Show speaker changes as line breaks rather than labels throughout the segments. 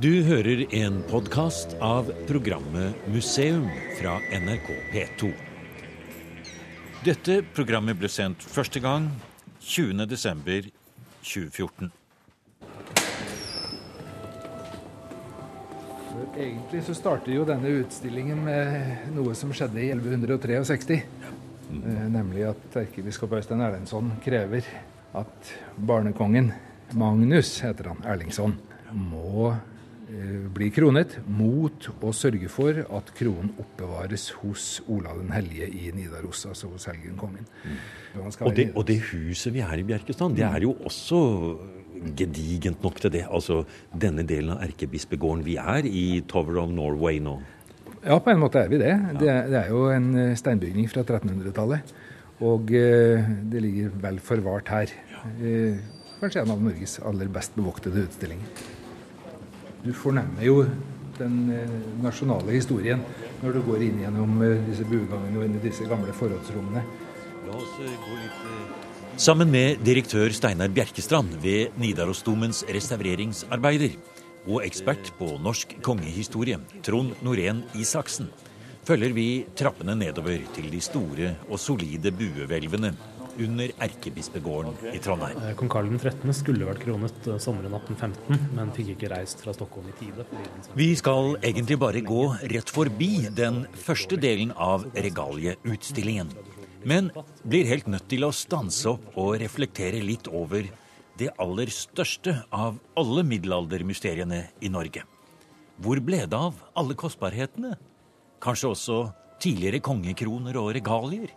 Du hører en podkast av programmet Museum fra NRK P2. Dette programmet ble sendt første gang 20.12.2014.
Egentlig så starter jo denne utstillingen med noe som skjedde i 1163. Mm. Nemlig at erkebiskop Øystein Erlendsson krever at barnekongen, Magnus heter han, Erlingsson, må eh, bli kronet mot å sørge for at kronen oppbevares hos Olav den hellige i Nidaros, altså hos helgenkongen. kom inn. skal
Og det, og det huset vi er i Bjerkestrand, det er jo også gedigent nok til det. Altså denne delen av erkebispegården. Vi er i Tower of Norway nå.
Ja, på en måte er vi det. Det er, det er jo en eh, steinbygning fra 1300-tallet. Og eh, det ligger vel forvart her. Eh, kanskje en av Norges aller best bevoktede utstillinger. Du fornemmer jo den eh, nasjonale historien når du går inn gjennom eh, disse buegangene og inn i disse gamle forrådsrommene.
La oss eh, gå litt Sammen med direktør Steinar Bjerkestrand ved Nidarosdomens restaureringsarbeider og ekspert på norsk kongehistorie, Trond Norén Isaksen, følger vi trappene nedover til de store og solide buehvelvene under erkebispegården i Trondheim.
Eh, Kong Karl 13. skulle vært kronet eh, sommeren 1815, men fikk ikke reist fra Stockholm i tide.
Vi skal egentlig bare gå rett forbi den første delen av regalieutstillingen. Men blir helt nødt til å stanse opp og reflektere litt over det aller største av alle middelaldermysteriene i Norge. Hvor ble det av alle kostbarhetene? Kanskje også tidligere kongekroner og regalier?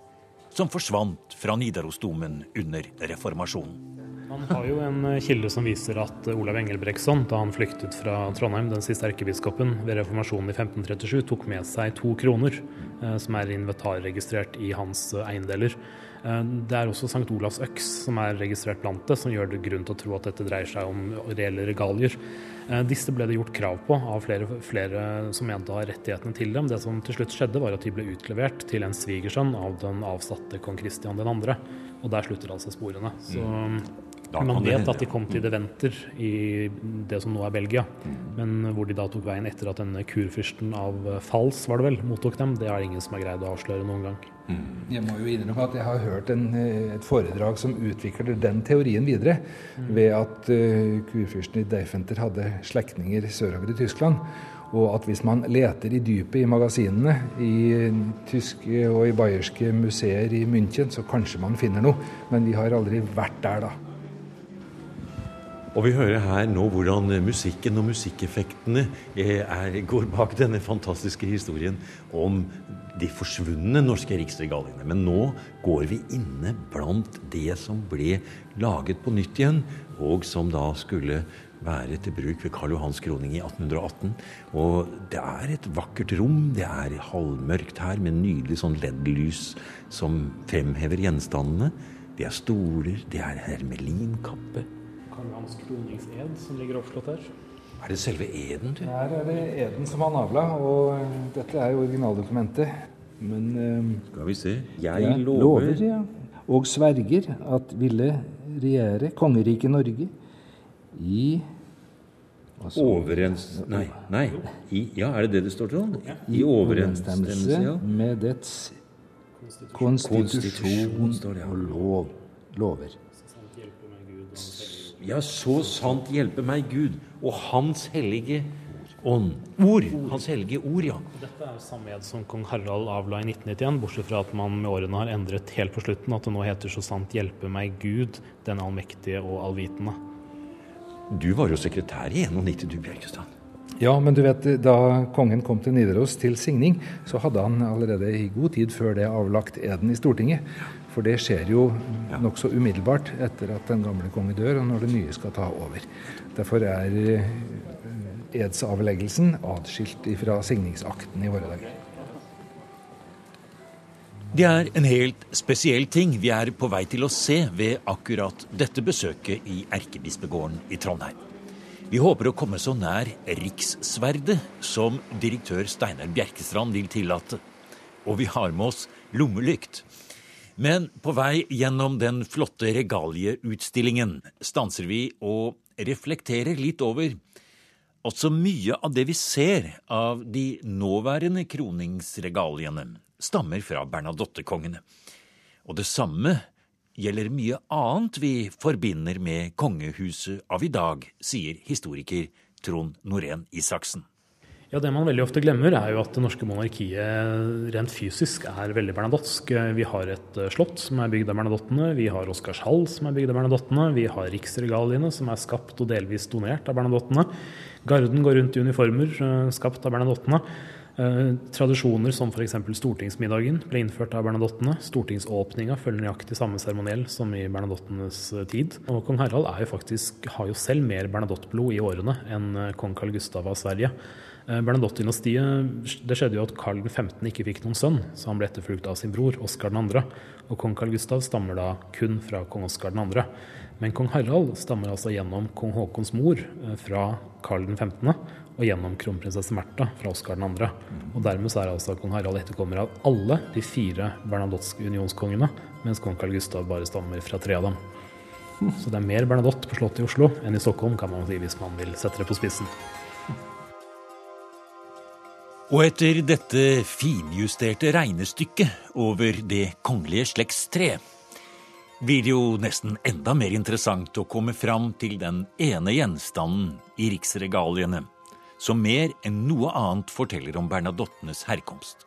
Som forsvant fra Nidarosdomen under reformasjonen.
Man har jo en eh, kilde som viser at eh, Olav Engelbrektsson, da han flyktet fra Trondheim, den siste erkebiskopen, ved reformasjonen i 1537, tok med seg to kroner, eh, som er inventarregistrert i hans eiendeler. Det er også St. Olavs øks som er registrert blant det, som gjør det grunn til å tro at dette dreier seg om reelle regalier. Eh, Disse ble det gjort krav på av flere, flere som mente å ha rettighetene til dem. Det som til slutt skjedde, var at de ble utlevert til en svigersønn av den avsatte kong Kristian 2. Og der slutter altså sporene. Så
kan
man vet at de kom til Deventer i det som nå er Belgia, men hvor de da tok veien etter at denne kurfyrsten av Fals, var det vel, mottok dem, det er det ingen som har greid å avsløre noen gang.
Jeg må jo innrømme at jeg har hørt en, eh, et foredrag som utvikler den teorien videre, ved at uh, kurfyrsten i Deifenter hadde slektninger sørover i Tyskland. Og at hvis man leter i dypet i magasinene i tyske og i bayerske museer i München, så kanskje man finner noe. Men vi har aldri vært der, da.
Og vi hører her nå hvordan musikken og musikkeffektene eh, er, går bak denne fantastiske historien om de forsvunne norske riksregaliene. Men nå går vi inne blant det som ble laget på nytt igjen, og som da skulle være til bruk ved Karl Johans kroning i 1818. Og det er et vakkert rom. Det er halvmørkt her med nydelig sånn LED-lys som fremhever gjenstandene. Det er stoler, det er hermelinkappe.
Karl hans kroningsed som ligger oppslått her.
Er det selve eden, du?
Her er det eden som han avla, og eh, dette er jo originaldokumentet. Men eh,
Skal vi se. Jeg
Ja,
lover,
ja. Og sverger at ville regjere kongeriket Norge i altså,
overens... Nei, nei. I, ja, er det det det står til? I overensstemmelse, ja.
med dets konstitusjon
Konstitusjon, står det, ja.
og lov, lover.
Ja, så sant hjelpe meg Gud og Hans hellige ånd. Ord! Hans hellige ord, ja.
Dette er samme ed som kong Harald avla i 1991, bortsett fra at man med årene har endret helt på slutten, at det nå heter 'Så sant hjelpe meg Gud, den allmektige og allvitende'.
Du var jo sekretær i 91, du, Bjørkestad.
Ja, men du vet, da kongen kom til Nidaros til signing, så hadde han allerede i god tid før det avlagt eden i Stortinget. For det skjer jo nokså umiddelbart etter at den gamle konge dør, og når det nye skal ta over. Derfor er eh, edsavleggelsen atskilt fra signingsakten i våre dager.
Det er en helt spesiell ting vi er på vei til å se ved akkurat dette besøket i Erkebispegården i Trondheim. Vi håper å komme så nær rikssverdet som direktør Steinar Bjerkestrand vil tillate. Og vi har med oss lommelykt. Men på vei gjennom den flotte regalieutstillingen stanser vi og reflekterer litt over
Altså mye av det vi ser av de nåværende kroningsregaliene, stammer fra Bernadotte-kongene. Og det samme gjelder mye annet vi forbinder med kongehuset av i dag, sier historiker Trond Norén Isaksen.
Ja, Det man veldig ofte glemmer, er jo at det norske monarkiet rent fysisk er veldig bernadotsk. Vi har et eh, slott som er bygd av bernadottene, vi har Oscarshall som er bygd av bernadottene, vi har riksregaliene som er skapt og delvis donert av bernadottene. Garden går rundt i uniformer eh, skapt av bernadottene. Eh, tradisjoner som f.eks. stortingsmiddagen ble innført av bernadottene. Stortingsåpninga følger nøyaktig samme seremoniell som i bernadottenes tid. Og kong Harald jo faktisk, har jo selv mer bernadottblod i årene enn kong Carl Gustav av Sverige. Eh, Bernadotte-dynastiet Det skjedde jo at Karl 15. ikke fikk noen sønn, så han ble etterfulgt av sin bror Oskar 2. Og kong Carl Gustav stammer da kun fra kong Oskar 2. Men kong Harald stammer altså gjennom kong Haakons mor eh, fra Karl 15. og gjennom kronprinsesse Märtha fra Oskar 2. Og dermed så er altså kong Harald etterkommer av alle de fire Bernadotte-unionskongene, mens kong Carl Gustav bare stammer fra tre av dem. Så det er mer Bernadotte på Slottet i Oslo enn i Stockholm, kan man si, hvis man vil sette det på spissen.
Og etter dette finjusterte regnestykket over det kongelige slektstre blir det jo nesten enda mer interessant å komme fram til den ene gjenstanden i riksregaliene som mer enn noe annet forteller om bernadottenes herkomst,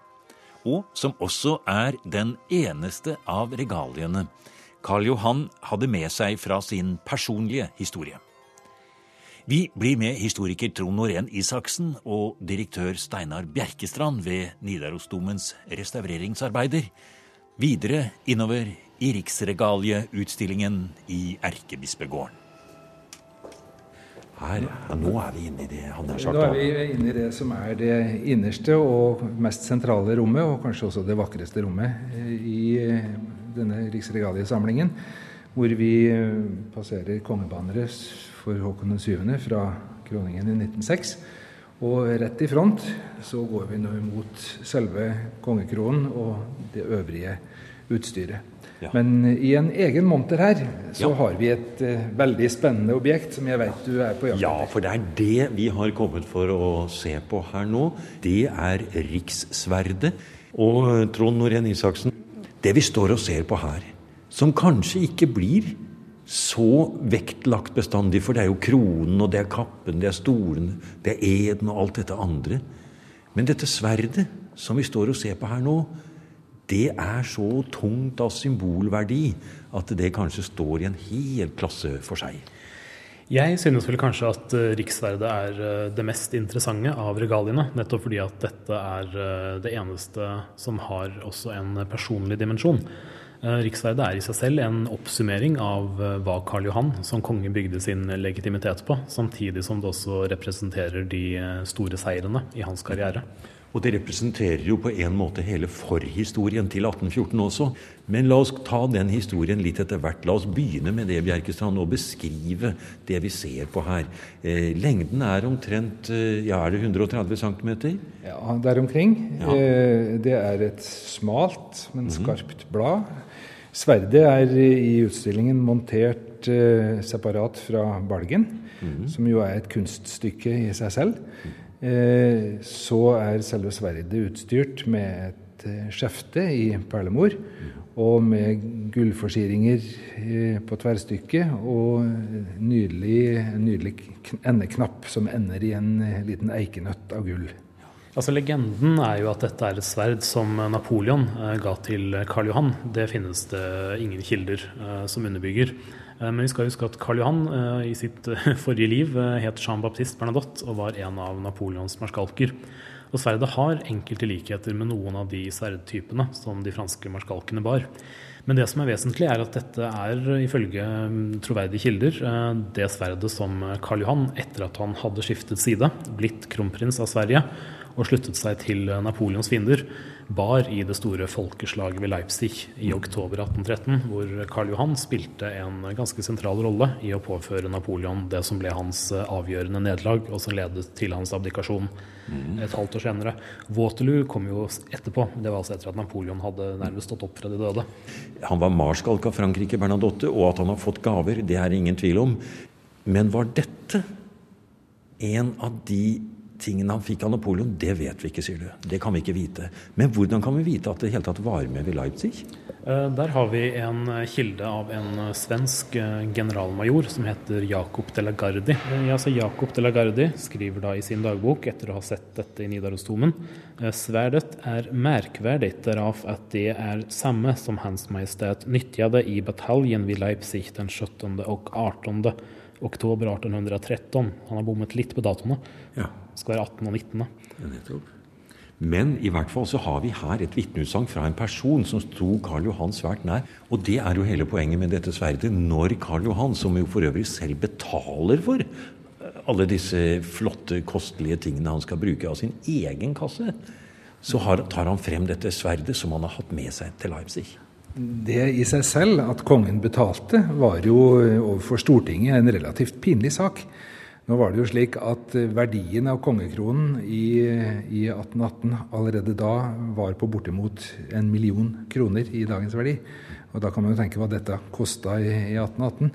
og som også er den eneste av regaliene Karl Johan hadde med seg fra sin personlige historie. Vi blir med historiker Trond Norén Isaksen og direktør Steinar Bjerkestrand ved Nidarosdomens restaureringsarbeider videre innover i Riksregalieutstillingen i Erkebispegården.
Her, nå er vi inne i det han har sagt.
Nå er vi inne i det som er det innerste og mest sentrale rommet, og kanskje også det vakreste rommet i denne riksregaliesamlingen, hvor vi passerer kongebannere for Håkon 7. fra kroningen i 1906. Og rett i front så går vi nå mot selve kongekronen og det øvrige utstyret. Ja. Men i en egen monter her så ja. har vi et uh, veldig spennende objekt som jeg vet du er på jakt
etter. Ja, for det er det vi har kommet for å se på her nå. Det er rikssverdet. Og Trond Norén Isaksen, det vi står og ser på her, som kanskje ikke blir så vektlagt bestandig, for det er jo kronen, og det er kappen, det er stolen, det er eden og alt dette andre. Men dette sverdet som vi står og ser på her nå, det er så tungt av symbolverdi at det kanskje står i en hel klasse for seg.
Jeg synes vel kanskje at riksverdet rikssverdet er uh, det mest interessante av regaliene. Nettopp fordi at dette er uh, det eneste som har også en personlig dimensjon. Eh, riksverdet er i seg selv en oppsummering av eh, hva Karl Johan som konge bygde sin legitimitet på, samtidig som det også representerer de eh, store seirene i hans karriere.
Og det representerer jo på en måte hele forhistorien til 1814 også. Men la oss ta den historien litt etter hvert. La oss begynne med det, Bjerkestrand, og beskrive det vi ser på her. Eh, lengden er omtrent ja, er det 130 cm?
Ja, der omkring. Ja. Eh, det er et smalt, men mhm. skarpt blad. Sverdet er i utstillingen montert eh, separat fra balgen, mm. som jo er et kunststykke i seg selv. Eh, så er selve sverdet utstyrt med et eh, skjefte i perlemor og med gullforsyringer eh, på tverrstykket og nydelig, nydelig endeknapp som ender i en eh, liten eikenøtt av gull.
Altså Legenden er jo at dette er et sverd som Napoleon eh, ga til Karl Johan. Det finnes det ingen kilder eh, som underbygger. Eh, men vi skal huske at Karl Johan i sitt forrige liv het Jean-Baptiste Bernadotte og var en av Napoleons marskalker. Og sverdet har enkelte likheter med noen av de sverdtypene som de franske marskalkene bar. Men det som er vesentlig, er at dette er ifølge mm, troverdige kilder det sverdet som Karl Johan, etter at han hadde skiftet side, blitt kronprins av Sverige, og sluttet seg til Napoleons fiender, bar i det store folkeslaget ved Leipzig i oktober 1813, hvor Karl Johan spilte en ganske sentral rolle i å påføre Napoleon det som ble hans avgjørende nederlag, og som ledet til hans abdikasjon et halvt år senere. Waterloo kom jo etterpå. Det var altså etter at Napoleon hadde nærmest stått opp fra de døde.
Han var marskalk av Frankrike, Bernadotte, og at han har fått gaver, det er ingen tvil om. Men var dette En av de tingene han fikk av Napoleon, det vet vi ikke, sier du. Det kan vi ikke vite. Men hvordan kan vi vite at det hele tatt var med ved Leipzig?
Eh, der har vi en eh, kilde av en eh, svensk generalmajor som heter Jacob de la Gardi. Altså Jacob de la Gardi skriver da i sin dagbok, etter å ha sett dette i Nidarosdomen, sverdet er merkverdig derav at det er samme som Hans Majestet nyttjade i bataljen ved Leipzig den 17. og 18 oktober 1813. Han har bommet litt på datoene. Ja. Skal være 18 og 19. Ja,
Men i hvert fall så har vi her et vitneutsagn fra en person som sto Karl Johan svært nær. Og det er jo hele poenget med dette sverdet. Når Karl Johan, som jo for øvrig selv betaler for eh, alle disse flotte, kostelige tingene han skal bruke av sin egen kasse, så har, tar han frem dette sverdet som han har hatt med seg til Leipzig.
Det i seg selv, at kongen betalte, var jo overfor Stortinget en relativt pinlig sak. Nå var det jo slik at verdien av kongekronen i, i 1818 allerede da var på bortimot en million kroner i dagens verdi. Og Da kan man jo tenke hva dette kosta i, i 1818.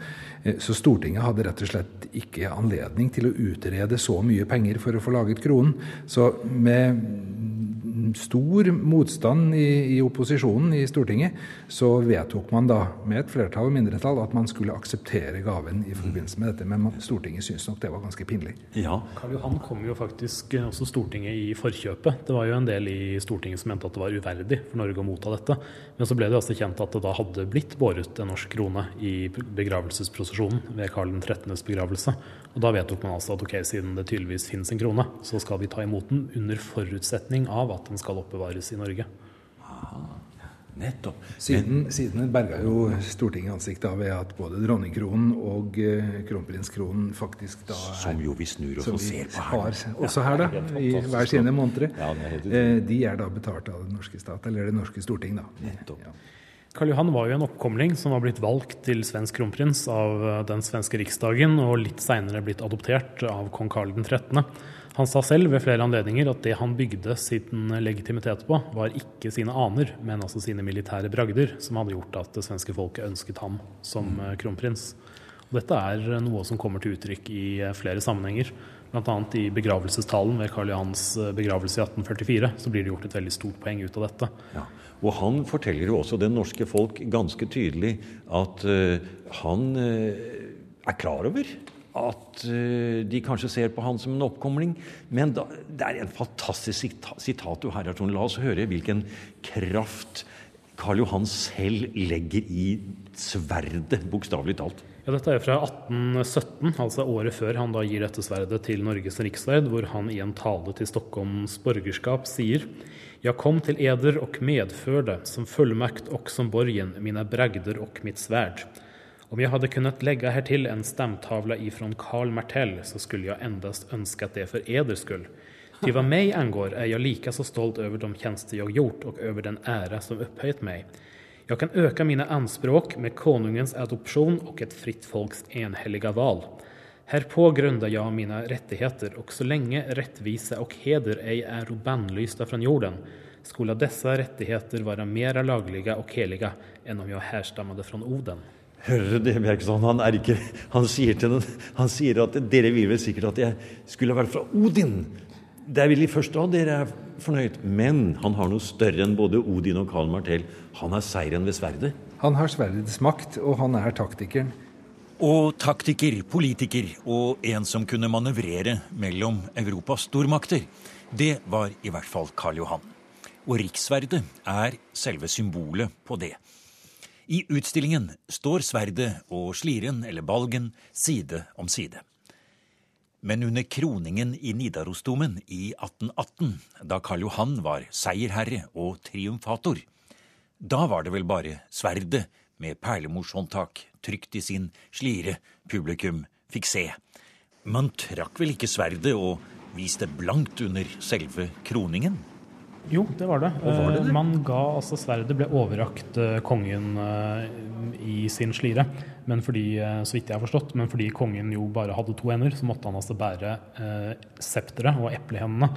Så Stortinget hadde rett og slett ikke anledning til å utrede så mye penger for å få laget kronen. Så med stor motstand i, i, opposisjonen i Stortinget, så vedtok man da med et flertall og mindretall at man skulle akseptere gaven i forbindelse med dette. Men Stortinget syntes nok det var ganske pinlig.
Ja. Karl Johan kom jo faktisk eh, også Stortinget i forkjøpet. Det var jo en del i Stortinget som mente at det var uverdig for Norge å motta dette. Men så ble det altså kjent at det da hadde blitt båret en norsk krone i begravelsesprosesjonen ved Karl 13.s begravelse. Og da vedtok man altså at ok, siden det tydeligvis finnes en krone, så skal vi ta imot den under forutsetning av at den skal oppbevares i Norge.
Aha. Nettopp.
Siden, siden berga jo Stortinget ansiktet ved at både dronningkronen og uh, kronprinskronen faktisk da
er Som jo vi snur oss og ser på
her. Har, også her, da. I hver sine måneder. Uh, de er da betalt av den norske stat, eller det norske storting, da. Nettopp. Ja.
Karl Johan var jo en oppkomling som var blitt valgt til svensk kronprins av eh, den svenske riksdagen, og litt seinere blitt adoptert av kong Karl 13. Han sa selv ved flere anledninger at det han bygde sin legitimitet på, var ikke sine aner, men altså sine militære bragder, som hadde gjort at det svenske folket ønsket ham som eh, kronprins. Og dette er noe som kommer til uttrykk i eh, flere sammenhenger. Bl.a. i begravelsestalen ved Karl Johans begravelse i 1844 så blir det gjort et veldig stort poeng ut av dette.
Ja. Og han forteller jo også det norske folk ganske tydelig at uh, han uh, er klar over at uh, de kanskje ser på han som en oppkomling. Men da, det er en fantastisk sitat du her har, La oss høre hvilken kraft Karl Johan selv legger i sverdet, bokstavelig talt.
Ja, Dette er fra 1817, altså året før han da gir dette sverdet til Norges riksverd, hvor han i en tale til Stockholms borgerskap sier jeg kom til eder og medførde som fullmakt og som borgen mine bragder og mitt sverd. Om jeg hadde kunnet legge hertil en stamtavla ifrån Karl Martell, så skulle jeg endast ønsket det for eders skull. Til hva meg angår, er jeg like så stolt over de tjenester jeg gjort, og over den ære som opphøyet meg. Jeg kan øke mine anspråk med konungens adopsjon og et fritt folks enhellige val. Herpå grundar jag mina rättigheter och så länge rättvisa och heder ej är bannlysta från jorden skulle dessa rättigheter vara mera lagliga och heliga enn om jeg herstammet från Oden.
Hører du det, Bjerkeson? Han, er ikke, han, sier til den, han sier at dere vil vel sikkert at jeg skulle vært fra Odin. Det er vel i første hånd dere er fornøyd. Men han har noe større enn både Odin og Karl Martell. Han har seieren ved sverdet.
Han har sverdets makt, og han er taktikeren.
Og taktiker, politiker og en som kunne manøvrere mellom Europas stormakter. Det var i hvert fall Karl Johan. Og rikssverdet er selve symbolet på det. I utstillingen står sverdet og sliren, eller balgen, side om side. Men under kroningen i Nidarosdomen i 1818, da Karl Johan var seierherre og triumfator, da var det vel bare sverdet med perlemorshåndtak trygt i sin slire publikum fikk se. Man trakk vel ikke sverdet og viste blankt under selve kroningen?
Jo, det var det. var det, det? Eh, man ga altså Sverdet ble overrakt eh, kongen eh, i sin slire. Men fordi, så vidt jeg har forstått, men fordi kongen jo bare hadde to hender, så måtte han altså bære eh, septeret og eplehendene.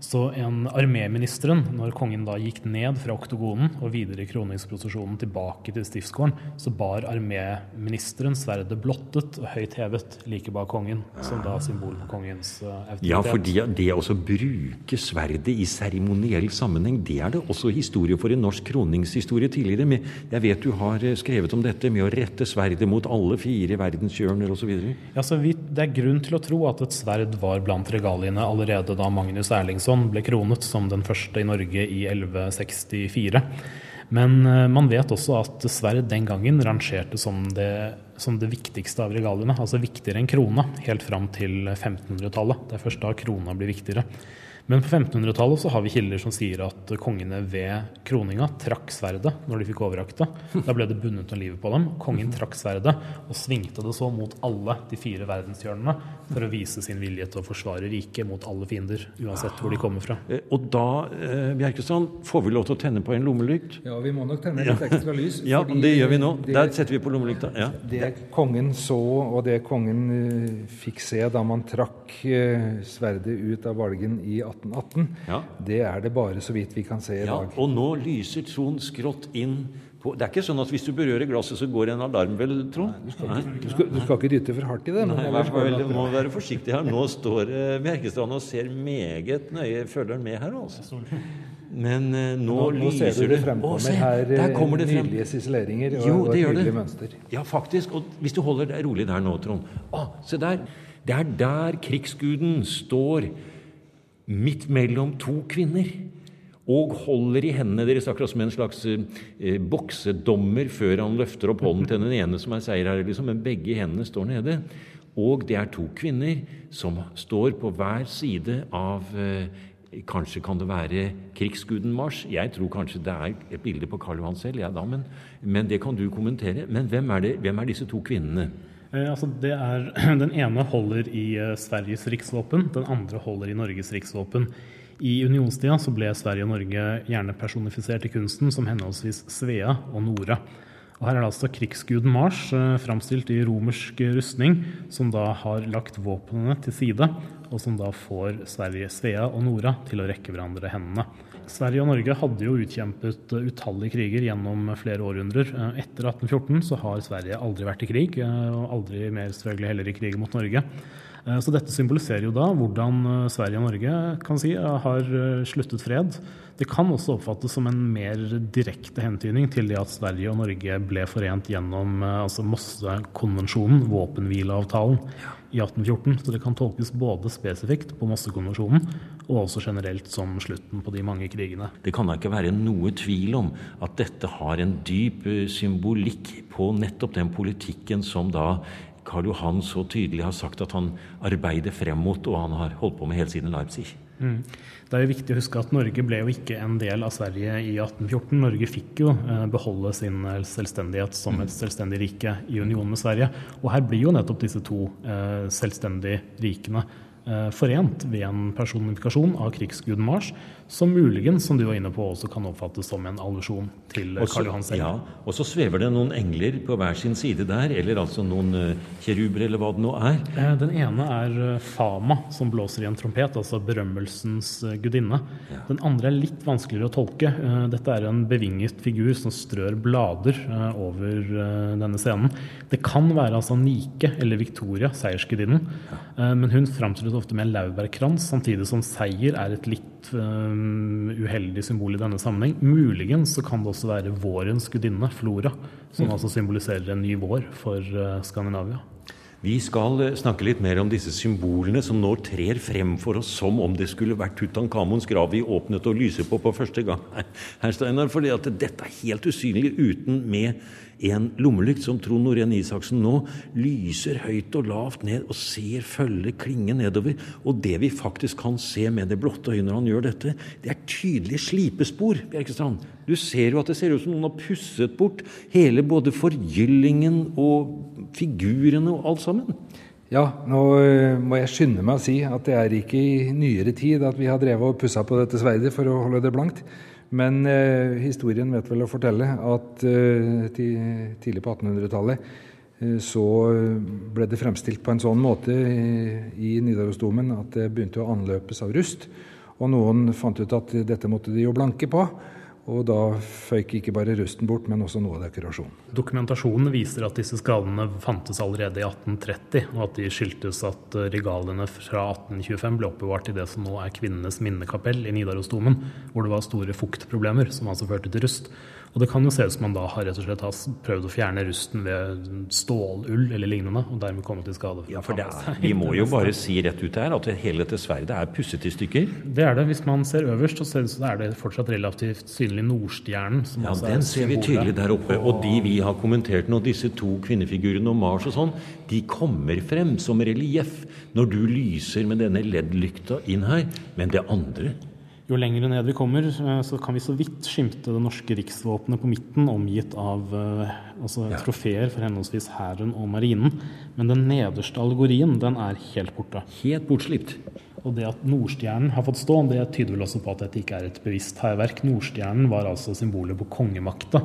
Så en arméministeren, når kongen da gikk ned fra oktogonen og videre i kroningsprosesjonen tilbake til stiftsgården, så bar arméministeren sverdet blottet og høyt hevet like bak kongen, som da symbol på kongens uh, autoritet.
Ja, for det, å bruke sverdet i seremoniell sammenheng, det er det også historie for i norsk kroningshistorie tidligere. Med, jeg vet du har eh, skrevet om dette med å rette sverdet mot alle fire verdenshjørner osv.
Ja, så det er grunn til å tro at et sverd var blant regaliene allerede da Magnus Erlingsson Eriksson ble kronet som den første i Norge i 1164. Men eh, man vet også at sverd den gangen rangerte som det, som det viktigste av regaliene. Altså viktigere enn krona, helt fram til 1500-tallet. Det er først da krona blir viktigere. Men på 1500-tallet så har vi kilder som sier at kongene ved kroninga trakk sverdet når de fikk overakta. Da ble det bundet om livet på dem. Kongen trakk sverdet og svingte det så mot alle de fire verdenshjørnene for å vise sin vilje til å forsvare riket mot alle fiender, uansett hvor de kommer fra.
Eh, og da eh, Bjerkestrand, får vi lov til å tenne på en lommelykt?
Ja, vi må nok tenne litt ekstra lys.
ja, det gjør vi nå. Det, Der setter vi på lommelykta. Ja.
Det kongen så, og det kongen uh, fikk se da man trakk sverdet ut av valgen i 18 1818. Ja. Det er det bare så vidt vi kan se i ja, dag.
Og nå lyser Trond skrått inn på Det er ikke sånn at hvis du berører glasset, så går en alarm, vel, Trond?
Nei, du, skal ikke, du, skal, du, skal, ikke dytte for hardt i det.
Nei, vær, vel, må være forsiktig her. Nå står uh, Bjerkestrand og ser meget nøye, følger han med her, altså. Men uh, nå, nå,
nå
lyser
ser du det fremkommer se, her der kommer det frem. nydelige siseleringer og, jo, og et nydelig mønster.
Ja, faktisk. Og hvis du holder deg rolig der nå, Trond Å, se der! Det er der krigsguden står midt mellom to kvinner og holder i hendene deres akkurat som en slags eh, boksedommer før han løfter opp hånden til den ene som er seierherre, liksom, men begge hendene står nede. Og det er to kvinner som står på hver side av eh, Kanskje kan det være krigsguden Mars. Jeg tror kanskje det er et bilde på Karl Johan selv, ja, da, men, men, det kan du kommentere. Men hvem er, det, hvem er disse to kvinnene?
Eh, det er, den ene holder i eh, Sveriges riksvåpen, den andre holder i Norges riksvåpen. I unionstida så ble Sverige og Norge gjerne personifisert i kunsten som henholdsvis Svea og Nora. Og Her er det altså krigsguden Mars, eh, framstilt i romersk rustning, som da har lagt våpnene til side, og som da får Sverige, Svea og Nora til å rekke hverandre hendene. Sverige og Norge hadde jo utkjempet utallige kriger gjennom flere århundrer. Eh, etter 1814 så har Sverige aldri vært i krig, eh, og aldri mer selvfølgelig heller i krig mot Norge. Eh, så dette symboliserer jo da hvordan Sverige og Norge kan si har sluttet fred. Det kan også oppfattes som en mer direkte hentydning til det at Sverige og Norge ble forent gjennom altså Mossekonvensjonen, våpenhvileavtalen, i 1814. Så det kan tolkes både spesifikt på Mossekonvensjonen og også generelt som slutten på de mange krigene.
Det kan da ikke være noe tvil om at dette har en dyp eh, symbolikk på nettopp den politikken som da Karl Johan så tydelig har sagt at han arbeider frem mot, og han har holdt på med helt siden Leipzig. Mm.
Det er jo viktig å huske at Norge ble jo ikke en del av Sverige i 1814. Norge fikk jo eh, beholde sin eh, selvstendighet som et selvstendig rike i union med Sverige. Og her blir jo nettopp disse to selvstendige rikene Eh, forent ved en personifikasjon av krigsguden Mars, som muligens, som du var inne på, også kan oppfattes som en allusjon til også, Karl Johan selv.
Ja, og så svever det noen engler på hver sin side der, eller altså noen uh, kjeruber, eller hva det nå er.
Eh, den ene er Fama, som blåser i en trompet, altså berømmelsens gudinne. Ja. Den andre er litt vanskeligere å tolke. Dette er en bevinget figur som strør blader over denne scenen. Det kan være altså Nike eller Victoria, seiersgudinnen, ja. men hun framstiller avsluttes ofte med en laurbærkrans, samtidig som seier er et litt um, uheldig symbol i denne sammenheng. Muligens så kan det også være vårens gudinne, Flora, som mm. altså symboliserer en ny vår for uh, Skandinavia.
Vi skal eh, snakke litt mer om disse symbolene som nå trer frem for oss som om det skulle vært Tutankhamons grav vi åpnet og lyser på på første gang. Herr Steinar, at dette er helt usynlig uten med en lommelykt som Trond Norén Isaksen nå lyser høyt og lavt ned og ser følge klinge nedover. Og det vi faktisk kan se med det blotte øyet når han gjør dette, det er tydelige slipespor. Bjerkestrand. Du ser jo at det ser ut som noen har pusset bort hele både forgyllingen og figurene og alt sammen.
Ja, nå eh, må jeg skynde meg å si at det er ikke i nyere tid at vi har drevet og pussa på dette sverdet for å holde det blankt. Men eh, historien vet vel å fortelle at eh, tidlig på 1800-tallet eh, så ble det fremstilt på en sånn måte i Nidarosdomen at det begynte å anløpes av rust. Og noen fant ut at dette måtte de jo blanke på. Og da føyk ikke bare rusten bort, men også noe av dekorasjonen.
Dokumentasjonen viser at disse skadene fantes allerede i 1830, og at de skyldtes at regaliene fra 1825 ble oppbevart i det som nå er kvinnenes minnekapell i Nidarosdomen, hvor det var store fuktproblemer, som altså førte til rust. Og det kan jo se ut som man da har rett og slett har prøvd å fjerne rusten ved stålull eller lignende, og dermed kommet til skade.
Ja, for er, Vi må jo bare si rett ut her at hele dette sverdet er pusset i stykker.
Det er det. Hvis man ser øverst, så er det fortsatt relativt synlig Nordstjernen.
ja, den ser vi tydelig der oppe. Og de vi har kommentert nå, disse to kvinnefigurene og Mars og sånn, de kommer frem som relieff når du lyser med denne LED-lykta inn her. Men det andre
jo lenger ned vi kommer, eh, så kan vi så vidt skimte det norske riksvåpenet på midten, omgitt av eh, altså, ja. trofeer for henholdsvis hæren og marinen. Men den nederste allegorien, den er helt borte.
Helt bortslipt.
Og det at Nordstjernen har fått stå, det tyder vel også på at dette ikke er et bevisst hærverk. Nordstjernen var altså symbolet på kongemakta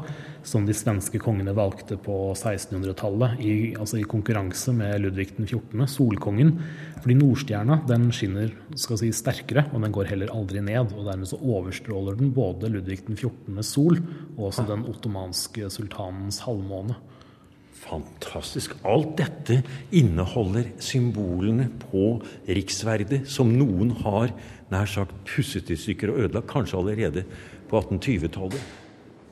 som de svenske kongene valgte på 1600-tallet, i, altså i konkurranse med Ludvig den 14., solkongen. Fordi Nordstjerna den skinner skal si, sterkere, og den går heller aldri ned. og Dermed så overstråler den både Ludvig 14.s sol og også den ottomanske sultanens halvmåne.
Fantastisk. Alt dette inneholder symbolene på riksverdet som noen har nær sagt pusset i stykker og ødelagt, kanskje allerede på 1820-tallet.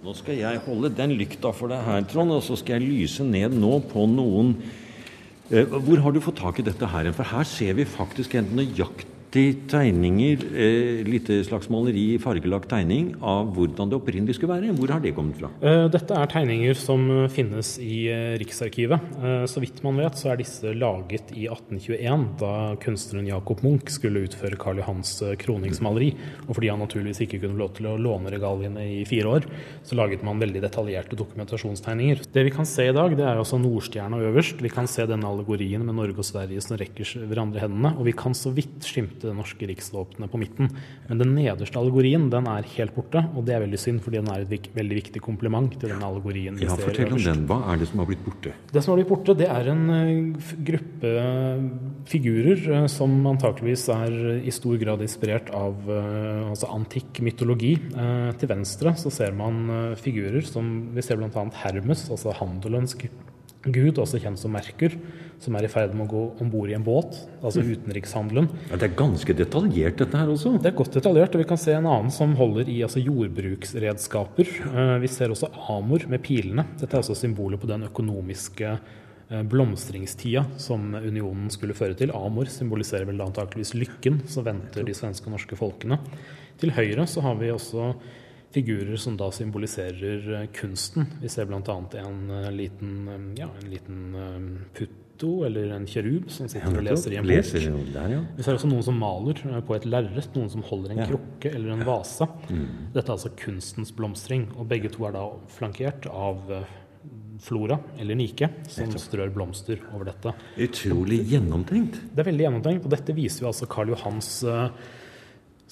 Nå skal jeg holde den lykta for deg her, Trond, og så skal jeg lyse ned nå på noen eh, Hvor har du fått tak i dette her? For her ser vi faktisk en nøyaktig artig tegninger, eh, litt slags maleri, fargelagt tegning, av hvordan det opprinnelig skulle være. Hvor har det kommet fra?
Eh, dette er tegninger som eh, finnes i eh, Riksarkivet. Så vidt man vet, så er disse laget i 1821, da kunstneren Jacob Munch skulle utføre Karl Johans kroningsmaleri. Og fordi han naturligvis ikke kunne lov til å låne regaliene i fire år, så laget man veldig detaljerte dokumentasjonstegninger. Det vi kan se i dag, det er altså Nordstjerna øverst. Vi kan se denne allegorien med Norge og Sverige som rekker hverandre hendene. Og vi kan så vidt skimte det norske riksvåpenet på midten. Men den nederste allegorien den er helt borte, og det er veldig synd, fordi den er et veldig viktig kompliment til den allegorien
ja, Fortell om den. Hva er det som har blitt borte?
Det som har blitt borte, det er en uh, gruppe figurer uh, som antakeligvis er i stor grad inspirert av altså antikk mytologi. til venstre så ser man figurer som Vi ser bl.a. Hermes, altså handelens gud, også kjent som Merkur som er i ferd med å gå om bord i en båt, altså mm. utenrikshandelen.
Ja, det er ganske detaljert, dette her også?
Det er godt detaljert. og Vi kan se en annen som holder i altså, jordbruksredskaper. Eh, vi ser også Amor med pilene. Dette er altså symbolet på den økonomiske eh, blomstringstida som unionen skulle føre til. Amor symboliserer vel antakeligvis lykken som venter de svenske og norske folkene. Til høyre så har vi også figurer som da symboliserer eh, kunsten. Vi ser bl.a. En, liten, ja, en liten putt eller en kjerub som sitter og leser i en bok. Ja. Vi ser også noen som maler eh, på et lerret, noen som holder en krukke eller en vase. Mm. Dette er altså kunstens blomstring, og begge to er da flankert av eh, Flora, eller Nike, som strør blomster over dette.
Utrolig gjennomtenkt.
Det er veldig gjennomtenkt, og dette viser jo altså Karl Johans eh,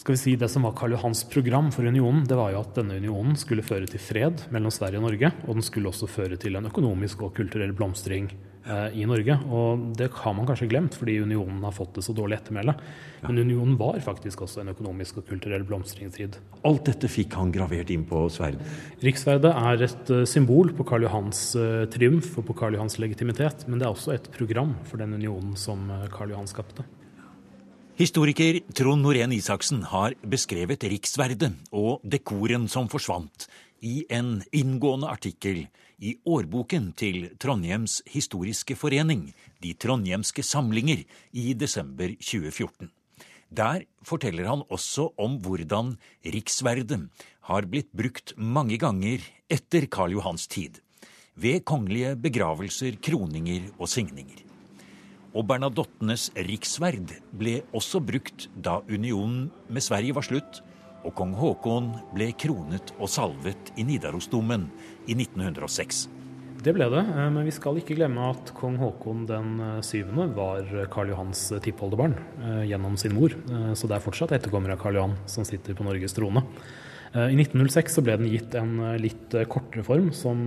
skal vi si Det som var Karl Johans program for unionen, det var jo at denne unionen skulle føre til fred mellom Sverige og Norge, og den skulle også føre til en økonomisk og kulturell blomstring Eh, i Norge. Og det har man kanskje glemt, fordi unionen har fått det så dårlig ettermæle. Men unionen var faktisk også en økonomisk og kulturell blomstringstid.
Alt dette fikk han gravert inn på sverdet?
Riksverdet er et eh, symbol på Karl Johans uh, triumf og på Karl Johans legitimitet. Men det er også et program for den unionen som Karl Johan skapte.
Historiker Trond Norén Isaksen har beskrevet riksverdet og dekoren som forsvant, i en inngående artikkel i årboken til Trondheims historiske forening, De trondhjemske samlinger, i desember 2014. Der forteller han også om hvordan riksverdet har blitt brukt mange ganger etter Karl Johans tid, ved kongelige begravelser, kroninger og signinger. Og Bernadottenes riksverd ble også brukt da unionen med Sverige var slutt, og kong Haakon ble kronet og salvet i Nidarosdomen i 1906.
Det ble det, eh, men vi skal ikke glemme at kong Haakon den eh, syvende var Karl Johans tippoldebarn eh, gjennom sin mor. Så det er fortsatt etterkommere av Karl Johan som sitter på Norges trone. I 1906 så ble den gitt en litt kortere form som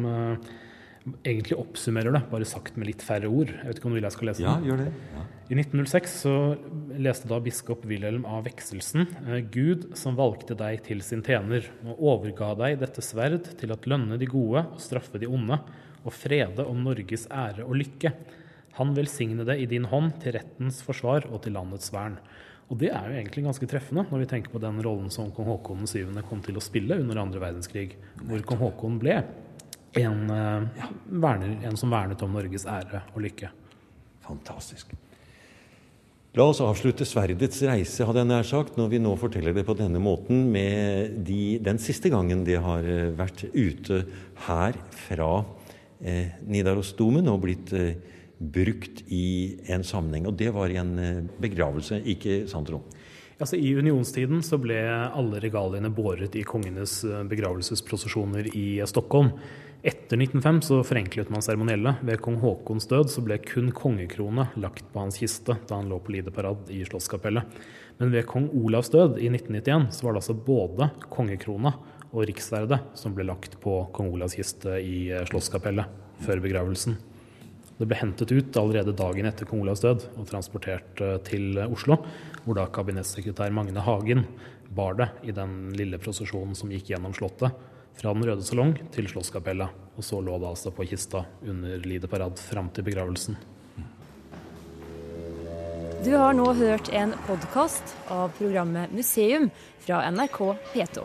egentlig oppsummerer det, bare sagt med litt færre ord. Jeg vet ikke om du vil jeg skal lese den?
Ja, gjør det. Ja.
I 1906 så leste da biskop Wilhelm av Vekselsen eh, Gud som valgte deg til sin tjener og overga deg dette sverd til at lønne de gode og straffe de onde og frede om Norges ære og lykke. Han velsigne det i din hånd til rettens forsvar og til landets vern. Og det er jo egentlig ganske treffende når vi tenker på den rollen som kong Haakon 7. kom til å spille under andre verdenskrig, hvor kong Haakon ble en, eh, ja, verner, en som vernet om Norges ære og lykke.
Fantastisk. La oss avslutte sverdets reise, hadde jeg nær sagt, når vi nå forteller det på denne måten, med de, den siste gangen de har eh, vært ute her fra eh, Nidarosdomen og blitt eh, brukt i en sammenheng. Og det var i en eh, begravelse, ikke sant, Trond?
Altså, I unionstiden så ble alle regaliene båret i kongenes eh, begravelsesprosesjoner i Stockholm. Etter 1905 så forenklet man seremoniellet. Ved kong Haakons død så ble kun kongekrone lagt på hans kiste da han lå på lideparad i Slottskapellet. Men ved kong Olavs død i 1991 så var det altså både kongekrona og riksverdet som ble lagt på kong Olavs kiste i eh, Slottskapellet før begravelsen. Det ble hentet ut allerede dagen etter kong Olavs død og transportert eh, til Oslo, hvor da kabinettssekretær Magne Hagen bar det i den lille prosesjonen som gikk gjennom Slottet fra Den røde salong til Slottskapellet. Og så lå det altså på kista under Lide parad fram til begravelsen.
Du har nå hørt en podkast av programmet Museum fra NRK P2.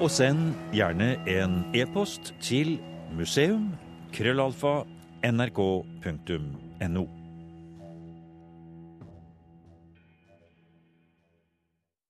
Og send gjerne en e-post til museum.krøllalfa.nrk.no. nrk.no.